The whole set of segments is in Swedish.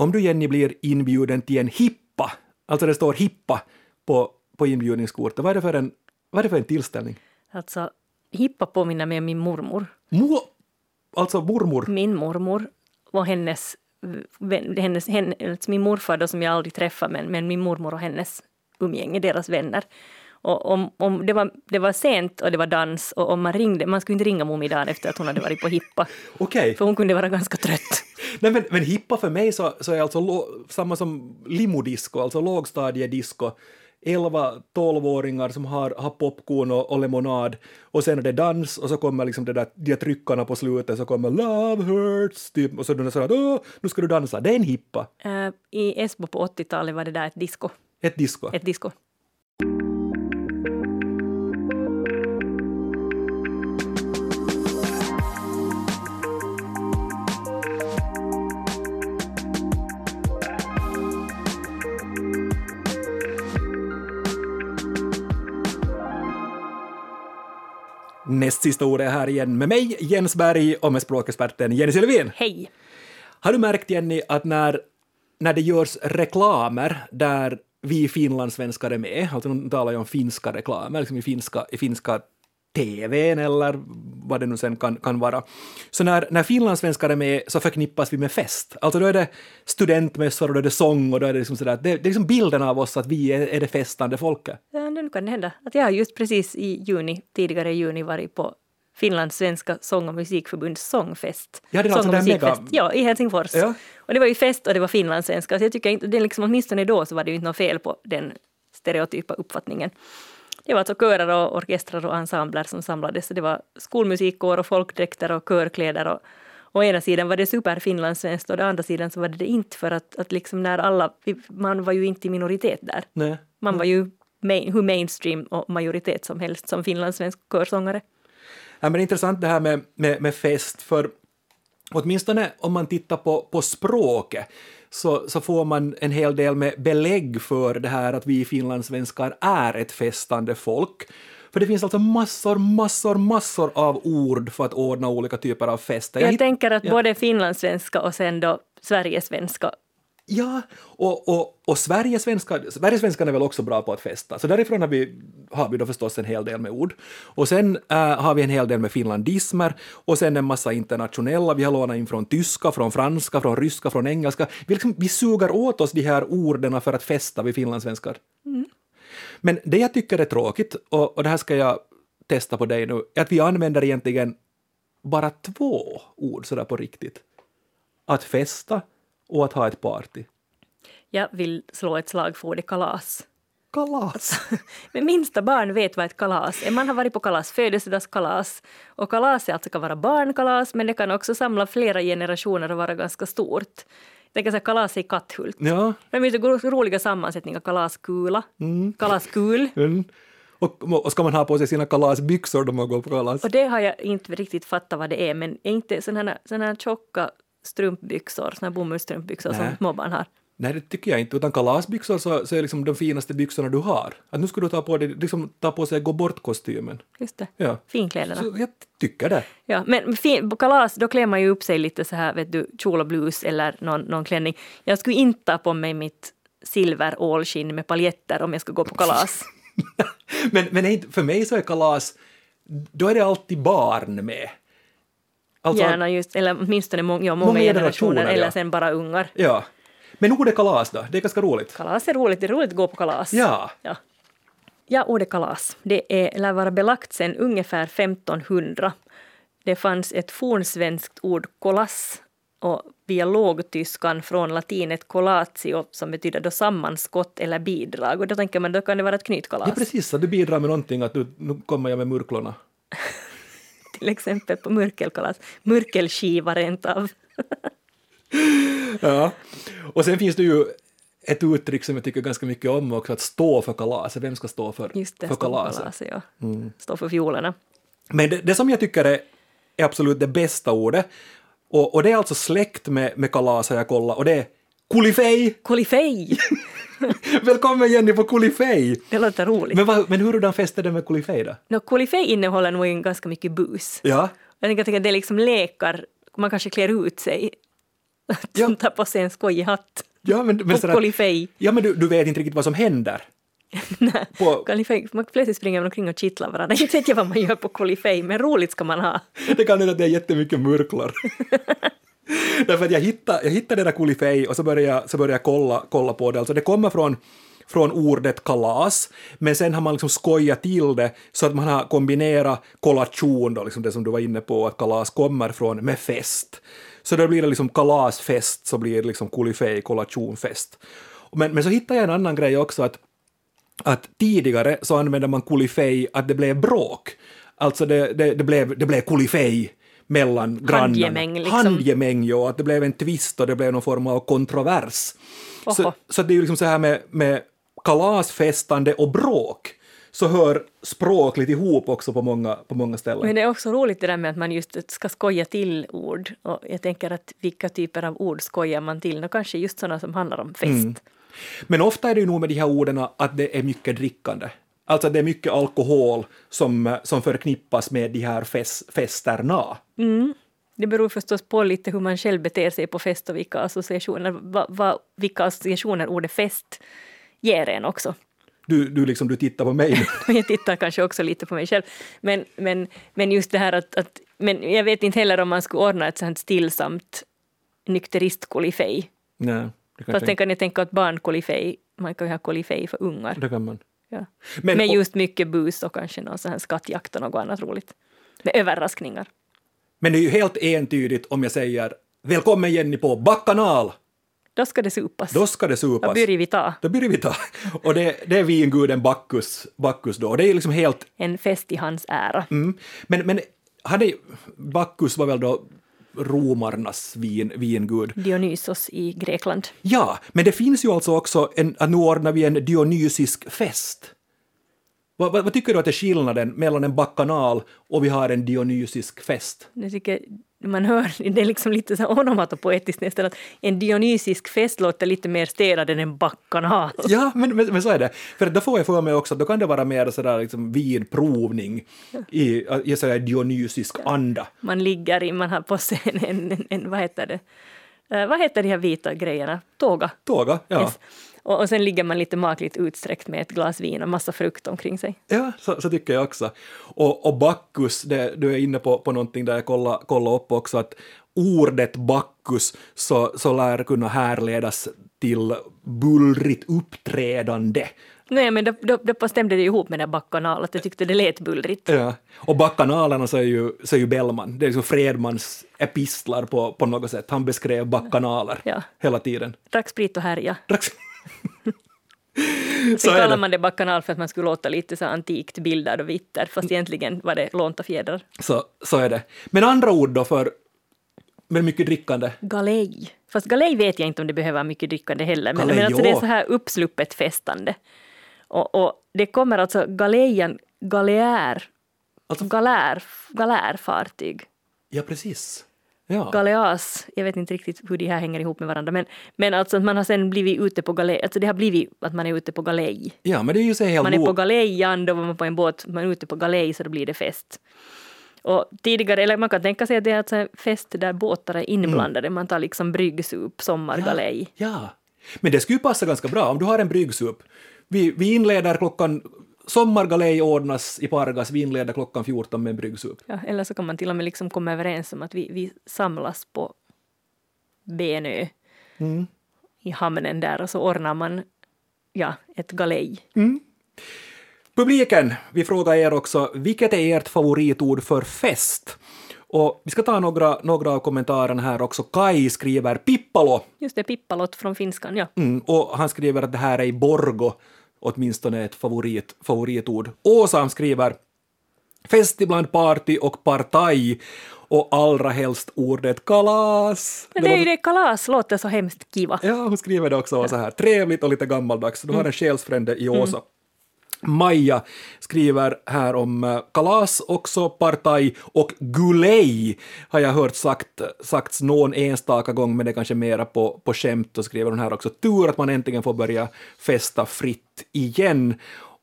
om du Jenny blir inbjuden till en hippa, alltså det står hippa på, på inbjudningskortet, vad är det för en, vad är det för en tillställning? Alltså, hippa påminner mig om min mormor. Mo, alltså mormor? Min mormor och hennes, hennes, hennes min morfar då som jag aldrig träffade, men, men min mormor och hennes umgänge, deras vänner. Och om, om det, var, det var sent och det var dans och om man ringde, man skulle inte ringa mummi dagen efter att hon hade varit på hippa, Okej. för hon kunde vara ganska trött. Nej, men, men hippa för mig så, så är alltså lo, samma som limodisco, alltså lågstadiedisco. 11-12-åringar som har, har popcorn och, och lemonad och sen är det dans och så kommer liksom det där, de där tryckarna på slutet så kommer love hurts typ, och så är det så att Åh, nu ska du dansa. Det är en hippa, Eh, I Esbo på 80-talet var det där ett disco. ett disco. Ett disco. Näst sista ordet är här igen med mig, Jens Berg, och med språkexperten Jenny Sylvin. Hej! Har du märkt, Jenny, att när, när det görs reklamer där vi finlandssvenskar är med, alltså de talar ju om finska reklamer, liksom i finska, i finska TVn eller vad det nu sen kan, kan vara. Så när, när finlandssvenskar är med så förknippas vi med fest. Alltså då är det studentmässor och då är det sång och då är det liksom sådär, det, det är liksom bilden av oss att vi är, är det festande folket. Ja, nu kan det hända att jag har just precis i juni, tidigare i juni, varit på Finlands svenska sång och musikförbunds sångfest. Ja, det är alltså sång och den mega-. Ja, i Helsingfors. Ja. Och det var ju fest och det var finlandssvenska, så jag tycker inte, det är liksom, åtminstone då så var det ju inte något fel på den stereotypa uppfattningen. Det var alltså körer och orkestrar och ensembler som samlades. Det var skolmusikkår och folkdräkter och körkläder. Och, å ena sidan var det superfinlandssvenskt och å andra sidan så var det det inte för att, att liksom när alla, man var ju inte i minoritet där. Nej. Man var ju main, hur mainstream och majoritet som helst som finlandssvensk körsångare. Ja, men intressant det här med, med, med fest, för åtminstone om man tittar på, på språket så, så får man en hel del med belägg för det här att vi finlandssvenskar är ett festande folk. För det finns alltså massor, massor, massor av ord för att ordna olika typer av fester. Jag, hitt- tänker att ja. både finlandssvenska och sen då Sverigesvenska Ja, och, och, och Sverigesvenskan är väl också bra på att festa, så därifrån har vi, har vi då förstås en hel del med ord. Och sen äh, har vi en hel del med finlandismer och sen en massa internationella, vi har lånat in från tyska, från franska, från ryska, från engelska. Vi, liksom, vi suger åt oss de här orden för att festa, vi finlandssvenskar. Men det jag tycker är tråkigt, och, och det här ska jag testa på dig nu, är att vi använder egentligen bara två ord sådär på riktigt. Att festa och att ha ett party. Jag vill slå ett slag för ordet kalas. Kalas! Men minsta barn vet vad ett kalas är. Man har varit på kalas, födelsedagskalas. Och kalas är alltså kan vara barnkalas, men det kan också samla flera generationer och vara ganska stort. Jag tänker så här, kalas i Katthult. Ja. Det finns roliga sammansättningar, kalaskula, kalaskul. Mm. Och, och ska man ha på sig sina kalasbyxor då man går på kalas? Och det har jag inte riktigt fattat vad det är, men är inte sådana här, såna här tjocka strumpbyxor, såna här bomullsstrumpbyxor som småbarn har. Nej, det tycker jag inte. Utan kalasbyxor så, så är liksom de finaste byxorna du har. Att nu ska du ta på dig, liksom ta på sig gå bort-kostymen. Just det. Ja. Finkläderna. Så jag tycker det. Ja, men fin, på kalas då klär man ju upp sig lite så här, vet du, kjol och blus eller någon, någon klänning. Jag skulle inte ta på mig mitt silver ålskinn med paljetter om jag ska gå på kalas. men men för mig så är kalas, då är det alltid barn med. Alltså, Gärna just, eller åtminstone många, ja, många, Många generationer, generationer, eller ja. sen bara ungar. Ja. Men ordet kalas då, det är ganska roligt. Kalas är roligt, det är roligt att gå på kalas. Ja. Ja, ja ordet kalas, det är, lär vara belagt sedan ungefär 1500. Det fanns ett fornsvenskt ord kolas och via lågtyskan från latinet collatio som betyder då sammanskott eller bidrag. Och då tänker man då kan det vara ett knytkalas. Ja, precis. Så du bidrar med någonting att du, nu kommer jag med murklorna. Till exempel på murkelkalas. Murkelskiva rent av. Ja. Och sen finns det ju ett uttryck som jag tycker ganska mycket om också, att stå för kalaset. Vem ska stå för, Just det, för stå på kalaset? kalaset. Ja. Stå för fiolerna. Men det, det som jag tycker är, är absolut det bästa ordet, och, och det är alltså släkt med, med kalas har jag kollat, och det är kulifej! Kolifej! Välkommen Jenny på kulifej! Det låter roligt. Men, vad, men hurdan fest är det med kulifej då? No, kolifej innehåller nog ganska mycket bus. Ja, Jag tänker att det är liksom lekar, man kanske klär ut sig. Ja. Tar på sig en skojig hatt. Ja, men, men sådär- kolifej. Ja, men du, du vet inte riktigt vad som händer. Nej, På- kolifej. Man plötsligt springer man omkring och kittlar varandra. Inte vet jag vad man gör på kolifej, men roligt ska man ha. Det kan hända att det är jättemycket murklor. Därför att jag hittade, jag hittade det där kulifej och så började jag, så började jag kolla, kolla på det. Alltså det kommer från, från ordet kalas, men sen har man liksom skojat till det så att man har kombinerat kollation, då, liksom det som du var inne på, att kalas kommer från, med fest. Så då blir det liksom kalasfest, så blir det liksom kulifej, kollationfest. Men, men så hittade jag en annan grej också, att att tidigare så använde man kulifej att det blev bråk. Alltså det, det, det blev, det blev kulifej mellan grannarna. Handgemäng, liksom. Handgemäng, ja. Att det blev en twist och det blev någon form av kontrovers. Så, Oho. så det är ju liksom så här med, med kalasfestande och bråk så hör språkligt ihop också på många, på många ställen. Men det är också roligt det där med att man just ska skoja till ord. Och jag tänker att vilka typer av ord skojar man till? Nå, kanske just sådana som handlar om fest. Mm. Men ofta är det ju nog med de här orden att det är mycket drickande. Alltså det är mycket alkohol som, som förknippas med de här fest, festerna. Det beror förstås på lite hur man själv beter sig på fest och vilka associationer, va, va, vilka associationer ordet fest ger en också. Du, du, liksom, du tittar på mig. Jag tittar kanske också lite på mig själv. Men, men, men just det här att, att men jag vet inte heller om man skulle ordna ett sånt stillsamt nykteristkolifej. Nej, Fast sen kan jag tänka att barnkolifej, man kan ju ha kolifej för ungar. det kan man. Ja. Men- Med just mycket bus och kanske någon sån här skattjakt och något annat roligt. Med överraskningar. Men det är ju helt entydigt om jag säger Välkommen Jenny på Backanal! Då ska det supas. Då ska det supas. Vad börjar vi ta? Då börjar vi ta. Och det, det är vinguden Bacchus, Bacchus då. Och det är liksom helt... En fest i hans ära. Mm. Men, men hade, Bacchus var väl då romarnas vin, vingud. Dionysos i Grekland. Ja, men det finns ju alltså också en, nu ordnar vi en dionysisk fest. Vad, vad, vad tycker du att är skillnaden mellan en bakanal och vi har en dionysisk fest? Jag tycker man hör, det är liksom lite så onomatopoetiskt nästan, att en dionysisk fest låter lite mer städad än en bacchanal. Ja, men, men, men så är det. För då får jag för mig också att då kan det vara mer sådär liksom vinprovning i, i sådär dionysisk anda. Man ligger i, man har på sig en, en, en, en vad heter det, Eh, vad heter de här vita grejerna? Tåga. Tåga, ja. Yes. Och, och sen ligger man lite makligt utsträckt med ett glas vin och massa frukt omkring sig. Ja, så, så tycker jag också. Och, och Bacchus, det, du är inne på, på någonting där jag kollade kolla upp också, att ordet Bacchus så, så lär kunna härledas till bullrigt uppträdande. Nej, men då, då, då stämde det ihop med den bacchanal, att jag tyckte det lät bullrigt. Ja. Och backanalerna så är ju, så är ju Bellman, det är liksom Fredmans epistlar på, på något sätt. Han beskrev backanaler Ja. hela tiden. Drack sprit och härja. Drack- Sen kallar man det bacchanal för att man skulle låta lite så antikt bildad och vitter, fast egentligen var det lånta fjädrar. Så, så är det. Men andra ord då för med mycket drickande? Galej. Fast galej vet jag inte om det behöver mycket drickande heller. Men, Galej, men alltså det är så här uppsluppet festande. Och, och det kommer alltså galejan, galeär, Alltså- galär, galärfartyg. Ja, precis. Ja. Galeas, jag vet inte riktigt hur de här hänger ihop med varandra, men, men alltså att man har sen blivit ute på galej, alltså det har blivit att man är ute på galej. ja, men det är ju så helt Man är på galejan, då var man på en båt, man är ute på galej så då blir det fest. Och tidigare, eller man kan tänka sig att det är alltså en fest där båtar är inblandade, man tar liksom bryggsup, sommargalej. Ja, men det skulle ju passa ganska bra om du har en bryggsup. Vi, vi inleder klockan, sommargalej ordnas i Pargas, vi inleder klockan 14 med en bryggsup. Ja, eller så kan man till och med liksom komma överens om att vi, vi samlas på Benö Mm. i hamnen där och så ordnar man ja, ett galej. Publiken, vi frågar er också, vilket är ert favoritord för fest? Och vi ska ta några, några av kommentarerna här också. Kai skriver pippalo, Just det, pippalott från finskan, ja. mm, och han skriver att det här är i Borgo, åtminstone ett favorit, favoritord. Åsa skriver fest ibland party och partaj och allra helst ordet kalas. Men det är ju det, kalas låter så hemskt kiva. Ja, hon skriver det också så här, trevligt och lite gammaldags. Du har en själsfrände i Åsa. Maja skriver här om eh, kalas också, partaj och gulej har jag hört sagt, sagts någon enstaka gång, men det är kanske mera på, på skämt. Och skriver hon här också, tur att man äntligen får börja festa fritt igen.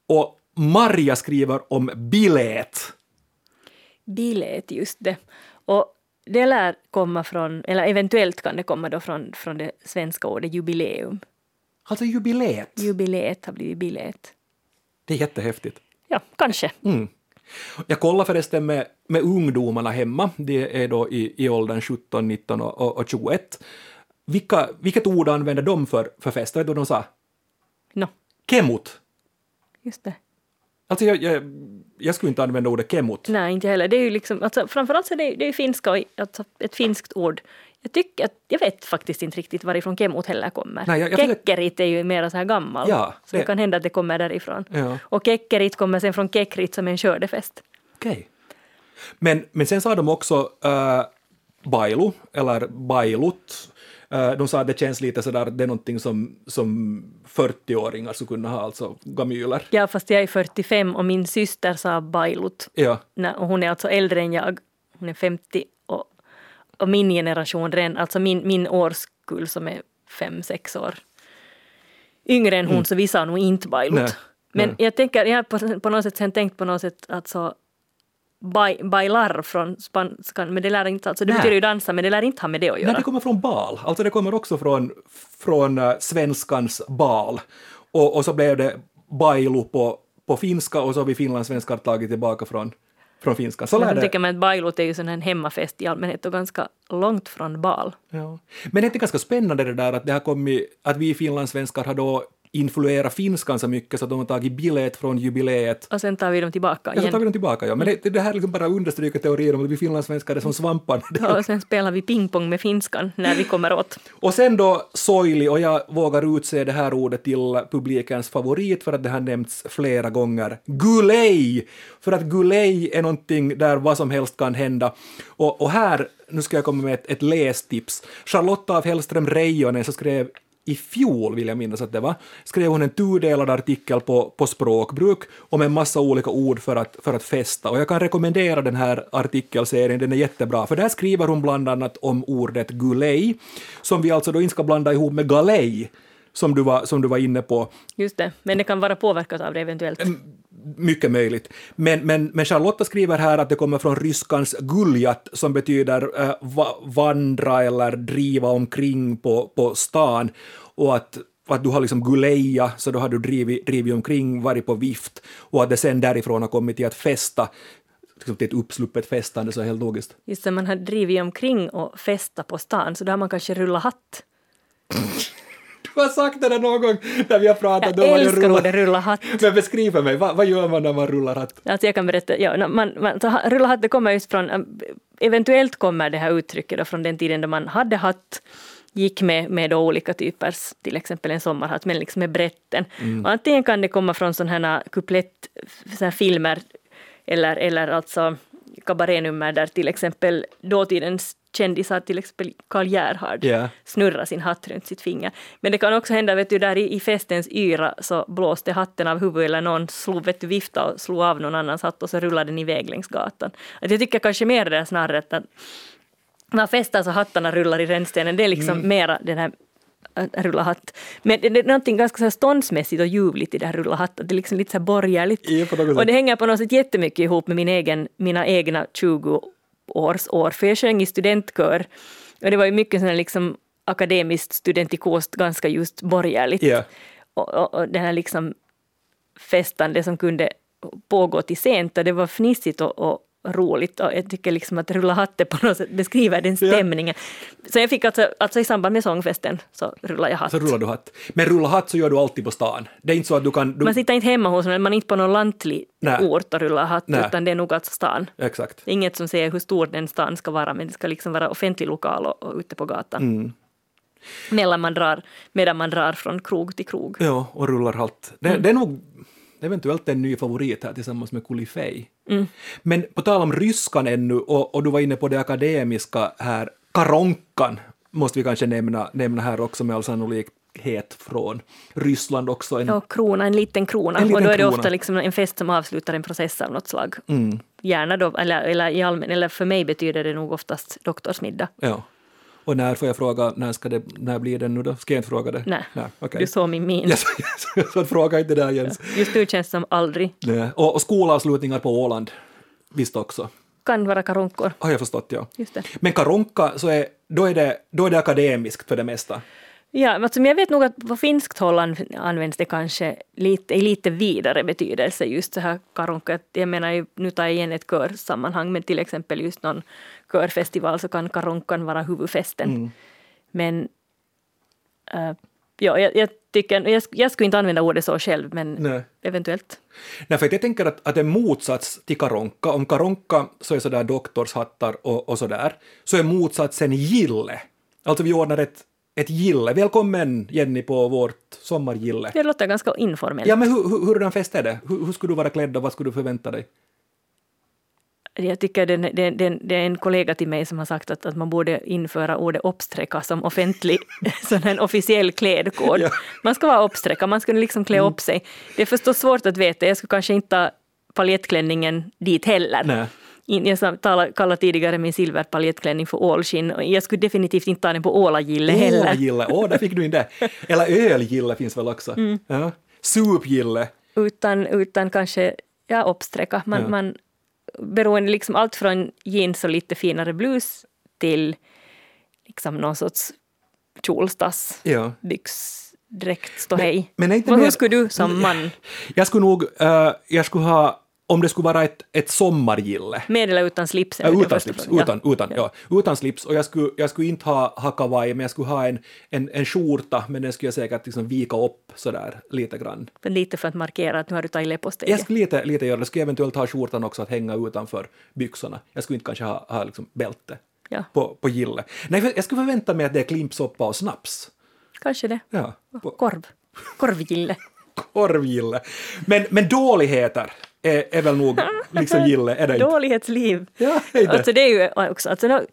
Och Marja skriver om bilet. Bilet, just det. Och det lär komma från, eller eventuellt kan det komma då från, från det svenska ordet jubileum. Alltså jubileet. Jubileet har blivit bilet. Det är jättehäftigt. Ja, kanske. Mm. Jag kollar förresten med, med ungdomarna hemma, det är då i, i åldern 17, 19 och, och 21. Vilka, vilket ord använder de för, för fest? Vet du vad de sa? No, Kemut. just det. Alltså jag, jag, jag skulle inte använda ordet kemut. Nej, inte heller. Det är ju liksom, alltså, framförallt så är det, det är finska, alltså, ett finskt ord. Jag tycker att, jag vet faktiskt inte riktigt varifrån kemut heller kommer. Nej, jag- jag Kekkerit är ju mer så här gammal. Ja, så det det- kan hända att det kommer därifrån. Ja. Och kekkerit kommer sen från kekrit som är en skördefest. Okej. Men, men sen sa de också äh, bailu, eller bailut. Äh, de sa att det känns lite sådär, det är någonting som, som 40-åringar skulle kunna ha, alltså gamyler. Ja, fast jag är 45 och min syster sa bailut. Ja, och hon är alltså äldre än jag. Hon är 50 och, min generation, redan, alltså min, min årskull som är fem sex år yngre än hon, så vi sa nog inte bailut. Nej, Men nej. jag tänker, jag har på, på något sätt sen tänkt på något sätt alltså bai, bailar från spanskan, men det lär inte, alltså det Nej. betyder ju dansa, men det lär inte ha med det att göra. Nej, det kommer från bal. Alltså det kommer också från, från äh, svenskans bal. Och, och så blev det bailu på, på finska och så har vi finlandssvenskar tagit tillbaka från, från finska. Så Men lär så det. tycker man att bailut är ju sån här hemmafest i allmänhet och ganska långt från bal. Ja. Men det är ganska spännande det där att det har kommit, att vi finlandssvenskar har då influerat finskan så mycket så att de har tagit biljett från jubileet. Och sen tar vi dem tillbaka Ja, så igen. tar vi dem tillbaka, ja. Men det, det här liksom bara understryker teorin om att vi finlandssvenskar är som svamparna. Och sen spelar vi pingpong med finskan när vi kommer åt. Och sen då Soili, och jag vågar utse det här ordet till publikens favorit för att det har nämnts flera gånger. Gulej! För att gulej är någonting där vad som helst kan hända. Och, och här, nu ska jag komma med ett, ett lästips. Charlotta af Hellström Reijonen så skrev i fjol, vill jag minnas att det var, skrev hon en tudelad artikel på, på språkbruk om en massa olika ord för att, för att festa. Och jag kan rekommendera den här artikelserien, den är jättebra, för där skriver hon bland annat om ordet gulej, som vi alltså då inte ska blanda ihop med galej, som du var, som du var inne på. Just det, men det kan vara påverkat av det eventuellt. Mycket möjligt. Men, men, men Charlotta skriver här att det kommer från ryskans guljat som betyder eh, va, vandra eller driva omkring på, på stan och att att du har liksom guleja, så då har du drivit, drivit omkring, varit på vift och att det sen därifrån har kommit till att festa, liksom till ett uppsluppet festande, så helt logiskt. Just det, man har drivit omkring och festat på stan, så då har man kanske rullat hatt. Du har sagt det där någon gång när vi har pratat om vad det rullar. ordet rulla hatt. Men beskriv för mig, vad, vad gör man när man rullar hatt? Alltså jag kan berätta, ja, man, man, så rulla hatt det kommer just från, äh, eventuellt kommer det här uttrycket då från den tiden då man hade hatt, gick med, med då olika typers, till exempel en sommarhatt, men liksom med brätten. Och antingen kan det komma från sådana här kuplett, så här filmer, eller, eller alltså kabarénummer där till exempel dåtidens kändisar, till exempel Karl Gerhard, Ja. snurra sin hatt runt sitt finger. Men det kan också hända, vet du, där i, i festens yra så blåste hatten av huvudet eller någon slog, vet du, vifta och slog av någon annans hatt och så rullade den iväg längs gatan. Att jag tycker kanske mer det är snarare att när festar så hattarna rullar i rännstenen, det är liksom mera den här äh, rulla hatt. Men det, är någonting ganska så ståndsmässigt och ljuvligt i det här rulla hatt. Det är liksom lite så här borgerligt. Ja. Och det hänger på något sätt jättemycket ihop med min egen, mina egna 20 års år. För jag sjöng i studentkör och det var ju mycket här liksom akademiskt studentikost, ganska just borgerligt. Ja. Och, och, och det här liksom festande som kunde pågå till sent och det var fnissigt och, och roligt och jag tycker liksom att rulla hatte på något sätt beskriver den Ja. stämningen. Så jag fick alltså, alltså i samband med sångfesten så rullade jag hatt. Så rullar du hatt. Men rulla hatt så gör du alltid på stan. Det är inte så att du kan... Du, Man sitter inte hemma hos någon, man är inte på någon lantlig Nej. ort och rullar hatt Nej. utan det är nog alltså stan. Exakt. Inget som säger hur stor den stan ska vara men det ska liksom vara offentlig lokal och, och ute på gatan. Mm. Medan man drar, medan man drar från krog till krog. Ja, och rullar hatt. Det, det är nog eventuellt en ny favorit här tillsammans med Kulifej. Men på tal om ryskan ännu, och, och du var inne på det akademiska här, karonkan måste vi kanske nämna, nämna här också med all sannolikhet från Ryssland också. En, Och krona, en liten krona. En liten och då är det krona. ofta liksom en fest som avslutar en process av något slag. Mm, Gärna då, eller, eller, i allmän, eller för mig betyder det nog oftast doktorsmiddag. ja. Och när får jag fråga, när, ska det, när blir det nu då? Ska jag inte fråga det? Nej, Nej okej. du såg min min. Yes, yes, så fråga inte där Jens. Just nu känns det som aldrig. Nej. Och, och skolavslutningar på Åland, visst också. kan vara karonkor. Har jag förstått, ja. Just det. Men karonka, så är, då, är det, då är det akademiskt för det mesta. Ja, alltså, men jag vet nog att på finskt håll an- används det kanske lite, i lite vidare betydelse, just så här karonka. Jag menar, nu tar jag igen ett körsammanhang, men till exempel just någon körfestival så kan karonkan vara huvudfesten. Men äh, ja, jag, jag, tycker, jag, jag skulle inte använda ordet så själv, men Nej. eventuellt. Nej, för jag tänker att, att en motsats till karonka, om karonka så är sådär doktorshattar och, och sådär, så är motsatsen gille. Alltså vi ordnar ett, ett gille. Välkommen Jenny på vårt sommargille. Det låter ganska informellt. Ja, men hur, hur, hurdan fest är det? Hur, hur skulle du vara klädd och vad skulle du förvänta dig? Jag tycker det, det, det, det är en kollega till mig som har sagt att, att man borde införa ordet uppsträcka som offentlig, sån här officiell klädkod. Ja. Man ska vara uppsträcka, man ska liksom klä upp sig. Det är förstås svårt att veta, jag skulle kanske inte ta paljettklänningen dit heller. Nej. Jag kallade tidigare min silverpaljettklänning för ålskinn och jag skulle definitivt inte ta den på ålagille heller. Ålagille, åh, där fick du in det. Eller ölgille finns väl också. Mm. Ja. Supgille. Utan, utan kanske ja, uppsträcka. Man, Ja. man, beroende liksom allt från jeans och lite finare blus till liksom någon sorts kjolstass, Ja. byxdräkt, ståhej. men är inte Vad- mer- Hur skulle du som man, Jag skulle nog, eh, jag skulle ha, om det skulle vara ett, ett sommargille, med eller utan slips? Ja, det utan slips, utan, utan, ja. utan slips. Och jag skulle, jag skulle inte ha, ha kavaj, men jag skulle ha en, en, en skjorta, men den skulle jag säkert liksom vika upp sådär lite grann. Men Lite för att markera att nu har du tagit Jag leposteget. skulle lite, lite göra det, skulle eventuellt ha skjortan också att hänga utanför byxorna. Jag skulle inte kanske ha, ha liksom bälte Ja, på, på gille. Nej, jag skulle förvänta mig att det är klimpsoppa och snaps. kanske det. Ja, på Korv. Korvgille. korvgille. Men, men dåligheter är, är väl nog liksom gille, är det inte? Dålighetsliv. Ja, är det? Alltså det är ju också, alltså, nu-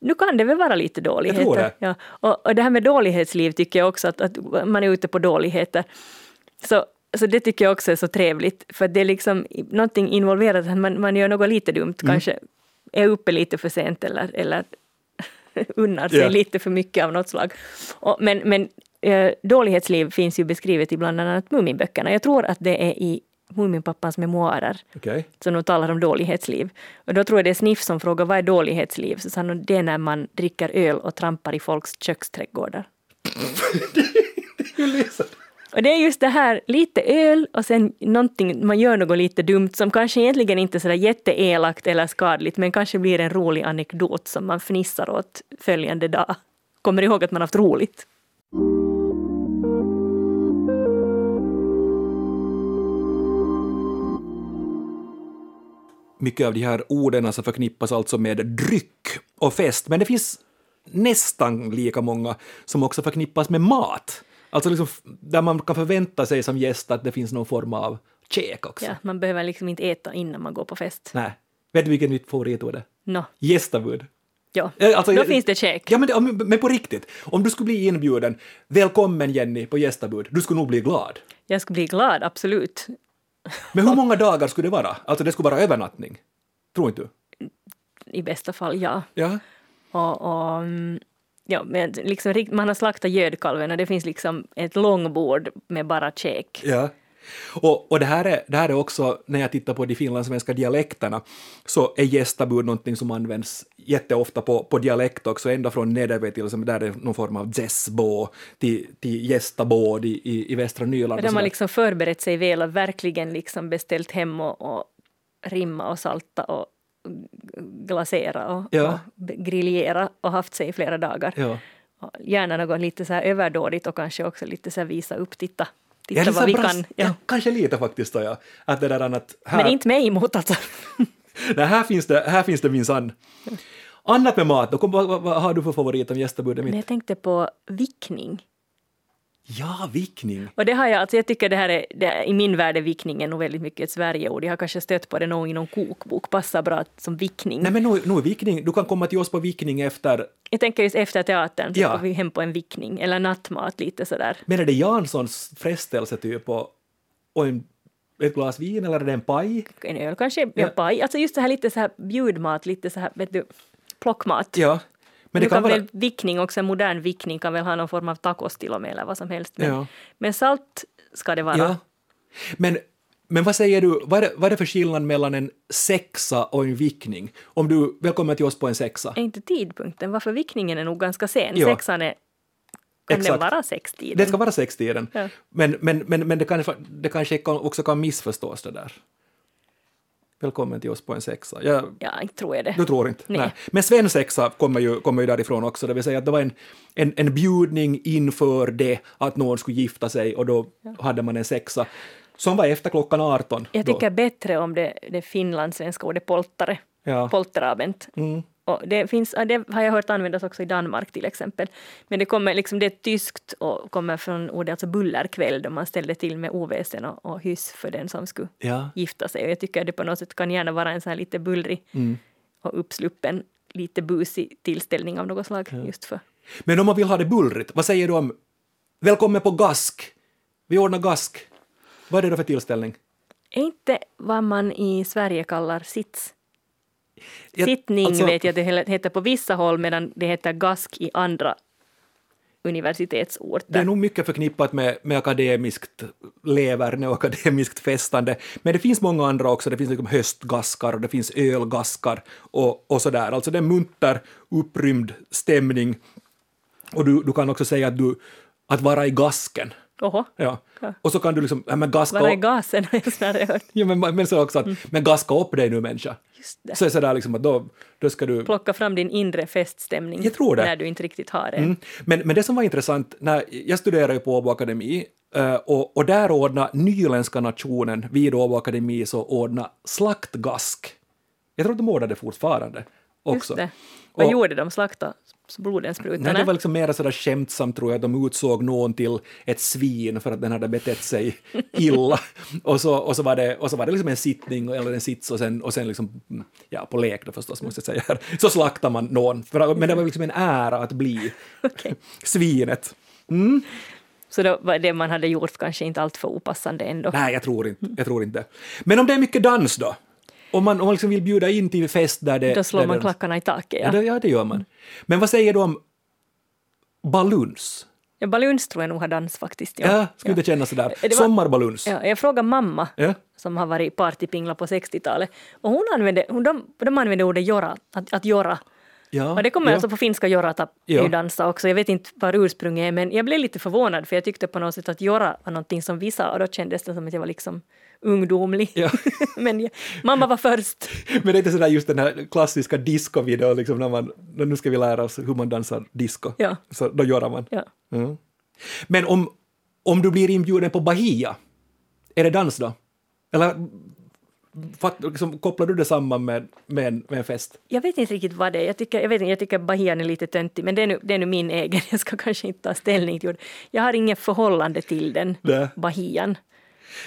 nu kan det väl vara lite dåligheter. Jag tror det. Ja. Och, och det här med dålighetsliv tycker jag också att, att man är ute på dåligheter. Så, så det tycker jag också är så trevligt, för det är liksom någonting involverat, att man, man gör något lite dumt, Mm. kanske är uppe lite för sent eller, eller unnar sig Ja. lite för mycket av något slag. Och, men men eh, dålighetsliv finns ju beskrivet i bland annat Muminböckerna. Jag tror att det är i Muminpappans memoarer Okej. som de talar om dålighetsliv. Och då tror jag det är Sniff som frågar vad är dålighetsliv? Så sa han det är när man dricker öl och trampar i folks köksträdgårdar. Och det är just det här, lite öl och sen någonting, man gör något lite dumt som kanske egentligen inte är sådär jätteelakt eller skadligt men kanske blir en rolig anekdot som man fnissar åt följande dag. Kommer ihåg att man haft roligt. Mycket av de här orden alltså förknippas alltså med dryck och fest, men det finns nästan lika många som också förknippas med mat. Alltså liksom där man kan förvänta sig som gäst att det finns någon form av käk också. Ja, man behöver liksom inte äta innan man går på fest. Nej. Vet du vilket mitt favoritord är? Nå, Gästabud. ja. Eh, alltså, Då jag- finns det käk. Ja, men, det, men på riktigt. Om du skulle bli inbjuden, välkommen Jenny på gästabud, du skulle nog bli glad. Jag skulle bli glad, absolut. Men hur många dagar skulle det vara? Alltså det skulle vara övernattning. Tror inte du? I bästa fall, ja. Ja. Och, och, mm, ja, men liksom, man har slaktat gödkalven och det finns liksom ett långbord med bara käk. Ja. Och, och det, här är, det här är också, när jag tittar på de finlandssvenska dialekterna, så är gästabud någonting som används jätteofta på, på dialekt också, ända från Nederve till, som där är någon form av zessbo till, till gästabåd i, i, i västra Nyland. och Där man liksom förberett sig väl och verkligen liksom beställt hem och, och rimma och salta och glasera och, Ja. och griljera och haft sig i flera dagar. Ja. Gärna något lite så här överdådigt och kanske också lite så här visa upp, titta, titta Ja, vad vi bra- kan. Ja. Ja, kanske lite faktiskt. Då, ja. Att det där annat, här, Men inte mig emot alltså. nej, här finns det, här finns det minsann. Annat med mat, då, kom, vad, vad, har du för favorit om gästabudet Men mitt? jag tänkte på vickning. Ja, vickning. Och det har jag, alltså jag tycker det här är, det i min värld är vickning nog väldigt mycket ett Sverigeord. Jag har kanske stött på det någon i någon kokbok, passar bra som vickning. Nej men nu, nu vickning, du kan komma till oss på vickning efter, Jag tänker just efter teatern, så Ja. går vi hem på en vickning, eller nattmat lite sådär. men är det Janssons frestelse typ och, och en, ett glas vin eller är det en paj? En öl kanske, Ja. ja. paj. Alltså just det här lite så här bjudmat, lite så här, vet du, plockmat. Ja. Men det kan kan vara... väl vickning, också en modern vickning kan väl ha någon form av tacos till och med eller vad som helst. Men, Ja. men salt ska det vara. Ja. Men, Men vad säger du, vad är, det, vad är det för skillnad mellan en sexa och en vickning? Om du, välkommen till oss på en sexa. Är inte tidpunkten, varför vickningen är nog ganska sen. Ja. Sexan är, kan Exakt. den vara sextiden? Det ska vara sextiden. Ja. Men, men, men, men det, kanske, det kanske kan, också kan missförstås det där. Välkommen till oss på en sexa. Jag, Ja, inte tror jag det. Du tror inte? Nej. Men svensexa kommer ju, kommer ju därifrån också, det vill säga att det var en, en, en bjudning inför det att någon skulle gifta sig och då hade man en sexa som var efter klockan 18. Jag då. tycker bättre om det, det finlandssvenska ordet poltare. Ja. Polterabend. Mm. Och det, finns, ja, det har jag hört användas också i Danmark till exempel. Men det, kommer liksom, det är tyskt och kommer från ordet alltså bullerkväll då man ställde till med oväsen och, och hyss för den som skulle Ja. gifta sig. Och jag tycker att det på något sätt kan gärna vara en så här lite bullrig Mm. och uppsluppen, lite busig tillställning av något slag. Just för. Men om man vill ha det bullrigt, vad säger du om Välkommen på gask? Vi ordnar gask. Vad är det då för tillställning? Är inte vad man i Sverige kallar sits? Jag- Sittning alltså- vet jag att det heter på vissa håll medan det heter gask i andra universitetsorter. Det är nog mycket förknippat med, med akademiskt leverne och akademiskt festande. Men det finns många andra också. Det finns liksom höstgaskar och det finns ölgaskar och, och sådär. Alltså det är munter, upprymd stämning. Och du, du kan också säga att du att vara i gasken. Oho, Ja. Och så kan du liksom, ja, men gaska i upp, gasen ja, men, men så också att, men gaska upp dig nu människa. Just det. Så är det sådär liksom att då, då ska du... Plocka fram din inre feststämning Jag tror det. när du inte riktigt har det. Mm. Men, men det som var intressant, när jag studerade på Åbo Akademi eh, och, och där ordnade nyländska nationen vid Åbo Akademi så ordnade slaktgask. Jag tror att de ordnade det fortfarande också. Just det. Vad Och- gjorde de? Slakta blodensprutorna? Nej, det var liksom mer sådär skämtsamt tror jag, de utsåg någon till ett svin för att den hade betett sig illa. och, så, och, så var det, och så var det liksom en sittning eller en sits och sen, och sen liksom, mm, ja på lek då förstås måste jag säga här, så slaktar man någon. För, men det var liksom en ära att bli svinet. Så då var det man hade gjort kanske inte allt för opassande ändå. Nej, jag tror inte. Jag tror inte. Men om det är mycket dans då? Om man, om man liksom vill bjuda in till fest där det... Då slår där man det- klackarna i taket. Ja, Ja. det, ja, det gör man. Men vad säger du om baluns? Ja, baluns tror jag nog har dans faktiskt. Ja, Ja. skulle inte kännas sådär. Det var- Sommarbaluns. Ja, jag frågade mamma Ja. som har varit partypingla på 60-talet och hon använde, hon, de, de använde ordet jora, att, att jora. Ja, Och det kommer ja. alltså på finska jorata Ja. ja. dansa också. Jag vet inte vad ursprunget är men jag blev lite förvånad för jag tyckte på något sätt att jora var någonting som vi sa och då kändes det som att jag var liksom ungdomlig. Ja. men jag, mamma var först. Men det är inte sådär just den här klassiska discovideon, liksom när man, nu ska vi lära oss hur man dansar disco. Ja. Så då gör man. Ja. Ja. Men om, om du blir inbjuden på Bahia, är det dans då? Eller fatt, liksom, kopplar du det samman med, med, en, med en fest? Jag vet inte riktigt vad det är. Jag tycker, jag vet inte, jag tycker Bahian är lite töntig, men det är, nu, det är nu min egen. Jag ska kanske inte ta ställning till det. Jag har inget förhållande till den, Nej. Bahian.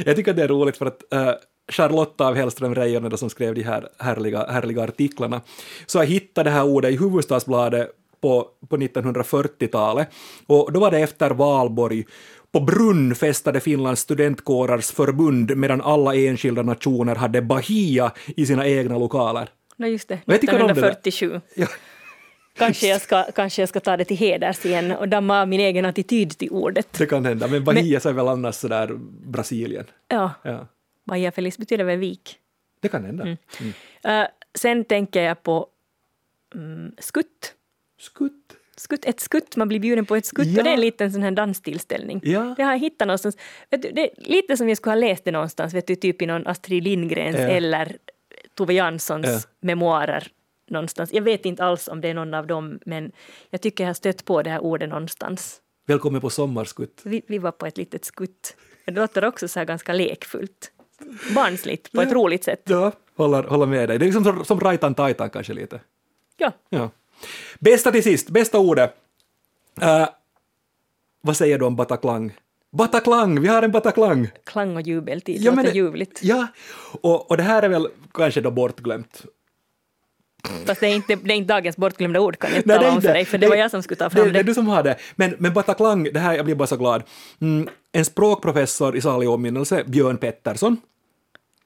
Jag tycker att det är roligt för att äh, Charlotta av Hellström Reijonen som skrev de här härliga, härliga artiklarna, så jag hittade det här ordet i Hufvudstadsbladet på, på 1940-talet och då var det efter valborg på Brunn festade Finlands studentkårars förbund medan alla enskilda nationer hade Bahia i sina egna lokaler. No just det, Men jag tycker om det där. 1947. Ja, Kanske jag, ska, kanske jag ska ta det till heders igen och damma av min egen attityd till ordet. det kan hända, men Bahia så är väl annars sådär Brasilien. Ja, Ja, Bahia Feliz betyder väl vik. det kan hända. Mm. Uh, sen tänker jag på mm, skutt. Skutt. skutt. Ett skutt, man blir bjuden på ett skutt Ja. och det är en liten sån här danstillställning. Ja. Det har jag hittat någonstans. Du, det är lite som jag skulle ha läst det någonstans, vet du, typ i någon Astrid Lindgrens Ja. eller Tove Janssons Ja. memoarer någonstans. Jag vet inte alls om det är någon av dem, men jag tycker jag har stött på det här ordet någonstans. Välkommen på sommarskutt. Vi, vi var på ett litet skutt. Det låter också så här ganska lekfullt. Barnsligt på ett Ja. roligt sätt. Ja, håller, håller med dig. Det är liksom som, som Raitan Taitan kanske lite. Ja, Ja. Bästa till sist, bästa ordet. Uh, vad säger du om Bataklang? Bataklang, vi har en Bataklang! klang och jubeltid, Ja, låter men- ljuvligt. Ja, och, och det här är väl kanske då bortglömt. Fast det är, inte, det är inte dagens bortglömda ord kan jag inte Nej, tala om för dig, för det det- var jag som skulle ta fram det, det. det är du som har det. Men, men Bataklang, det här, jag blir bara så glad. Mm, en språkprofessor i salig åminnelse, Björn Pettersson,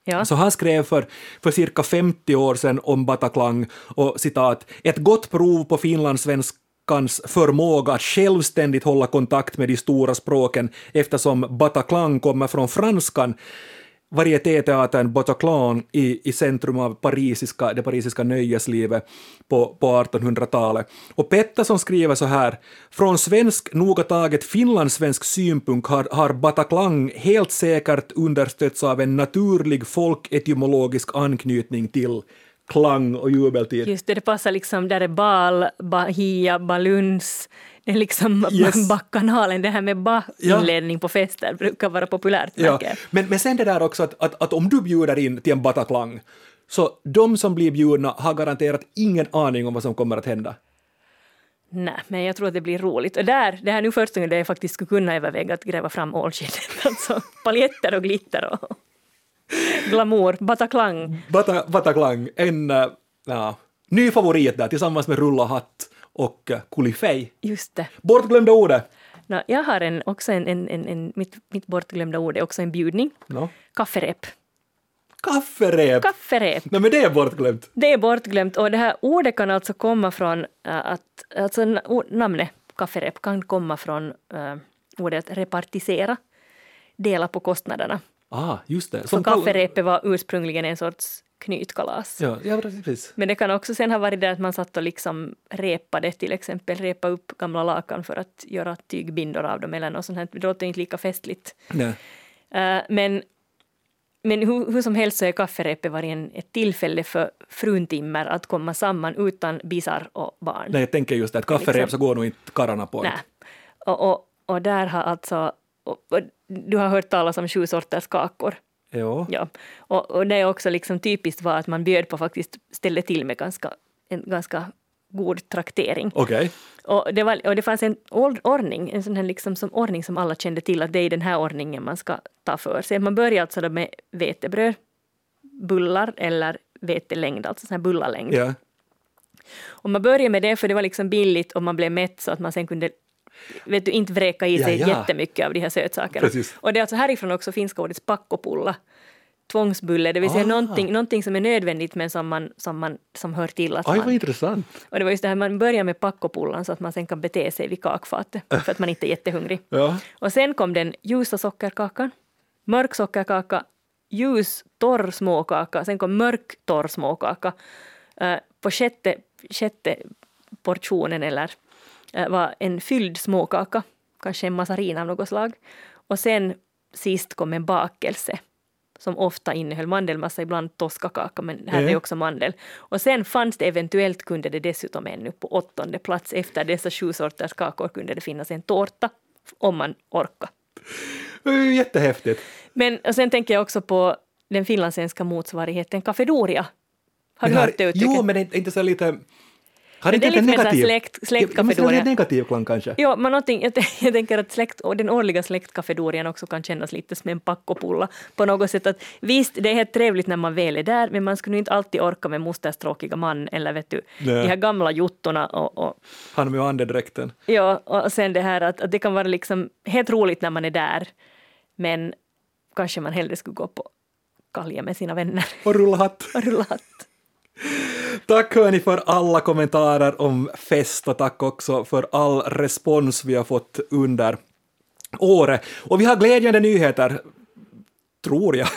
Ja. Så han skrev för, för cirka 50 år sedan om Bataklang och citat ”ett gott prov på finlandssvenskans förmåga att självständigt hålla kontakt med de stora språken eftersom Bataklang kommer från franskan varietéteatern Bataclan i, i centrum av parisiska, det parisiska nöjeslivet på, på 1800-talet. Och Pettersson skriver så här, från svensk, noga taget finlandssvensk synpunkt har, har Bataclan helt säkert understötts av en naturlig folketymologisk anknytning till klang och jubeltid. Just det, det passar liksom där är bal, bahia, baluns, det är liksom Yes. backkanalen, det här med ba-inledning på fester brukar vara populärt. Ja, men, men sen det där också att, att, att om du bjuder in till en Bataclan, så de som blir bjudna har garanterat ingen aning om vad som kommer att hända. Nej, men jag tror att det blir roligt. Och där, det här är nu första gången där jag faktiskt skulle kunna överväga att gräva fram ålskinnet. Alltså paljetter och glitter och glamour, Bataclan. Bata, Bataclan, en äh, ja, ny favorit där tillsammans med Rulla hatt och äh, Kulifej. Just det. Bortglömda ordet. Nå, jag har en, också en, en, en, en mitt, mitt bortglömda ord är också en bjudning. No. Kafferep. Kafferep. Kafferep. Nej men det är bortglömt. Det är bortglömt och det här ordet kan alltså komma från äh, att, alltså namnet kafferep kan komma från äh, ordet repartisera, dela på kostnaderna. Ah, just det. Som kall- kafferepet var ursprungligen en sorts knytkalas. Ja, ja, precis. Men det kan också sen ha varit det att man satt och liksom repade, till exempel repa upp gamla lakan för att göra tygbindor av dem eller något sånt här. Det låter inte lika festligt. Nej. Eh, men men hur, hur som helst så är kafferepet varit en, ett tillfälle för fruntimmer att komma samman utan bisar och barn. Nej, jag tänker just det, att kafferep Liksom. så går nog inte karlarna på. Nej. Och, och, och där har alltså, och, och, du har hört talas om sju sorters kakor. Jo. Ja. Och, och det är också liksom typiskt var att man bjöd på faktiskt ställe till med ganska, en ganska god traktering. Okej. Och det, var, och det fanns en ord- ordning, en sån här liksom som ordning som alla kände till att det är i den här ordningen man ska ta för sig. Man börjar alltså då med vetebröd, bullar eller vetelängd, alltså sån här bullarlängd. Ja. Och man började med det för det var liksom billigt och man blev mätt så att man sen kunde vet du, inte vräka i Ja, sig ja. jättemycket av de här sötsakerna. Precis. Och det är alltså härifrån också finska ordet pakkopulla, tvångsbulle, det vill säga Ah. någonting, någonting som är nödvändigt men som, man, som, man, som hör till att Aj, man... vad intressant. Och det var just det här, man börjar med packopullan så att man sen kan bete sig vid kakfatet för att man inte är jättehungrig. Ja. Och sen kom den ljusa sockerkakan, mörk sockerkaka, ljus torr småkaka, sen kom mörk torr småkaka. Eh, på sjätte, sjätte portionen eller var en fylld småkaka, kanske en massarin av något slag. Och sen sist kom en bakelse som ofta innehöll mandelmassa, ibland toskakaka, men här Mm. är också mandel. Och sen fanns det eventuellt, kunde det dessutom ännu på åttonde plats efter dessa sju sorters kakor kunde det finnas en tårta, om man orkar. Ju jättehäftigt. Men och sen tänker jag också på den finlandssvenska motsvarigheten Cafedoria. Har du hört det uttrycket? Jo, men det är inte så lite... Har det är inte lite så här negativ... släkt- är ja. negativ klang kanske. Ja, men någonting, jag, jag tänker att släkt, och den årliga släktkafedorian också kan kännas lite som en packopulla på något sätt. Att, visst, det är helt trevligt när man väl är där, men man skulle inte alltid orka med mosters tråkiga man eller vet du, Nej. de här gamla jottorna och, och Han med andedräkten. Ja, och sen det här att, att det kan vara liksom helt roligt när man är där, men kanske man hellre skulle gå på kalja med sina vänner Och rulla hatt. och rulla hatt. Tack hörni för alla kommentarer om fest och tack också för all respons vi har fått under året. Och vi har glädjande nyheter, tror jag.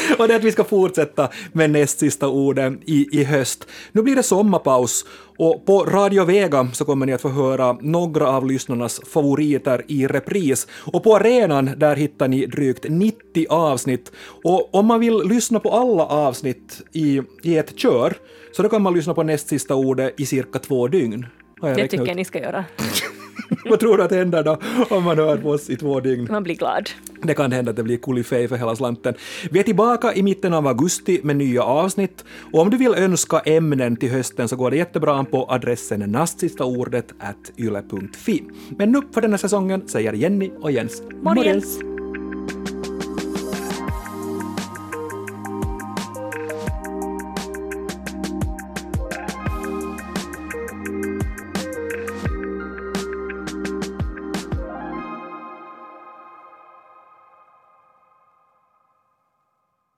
och det är att vi ska fortsätta med näst sista orden i, i höst. Nu blir det sommarpaus och på Radio Vega så kommer ni att få höra några av lyssnarnas favoriter i repris. Och på arenan där hittar ni drygt 90 avsnitt. Och om man vill lyssna på alla avsnitt i, i ett kör så då kan man lyssna på näst sista ordet i cirka två dygn. Det tycker ut. ni ska göra. Vad tror du att händer då om man hör på oss i två dygn? Man blir glad. Det kan hända att det blir kulifej för hela slanten. Vi är tillbaka i mitten av augusti med nya avsnitt och om du vill önska ämnen till hösten så går det jättebra på adressen nastsistaordet at yle.fi. Men nu för den här säsongen säger Jenny och Jens Morjens!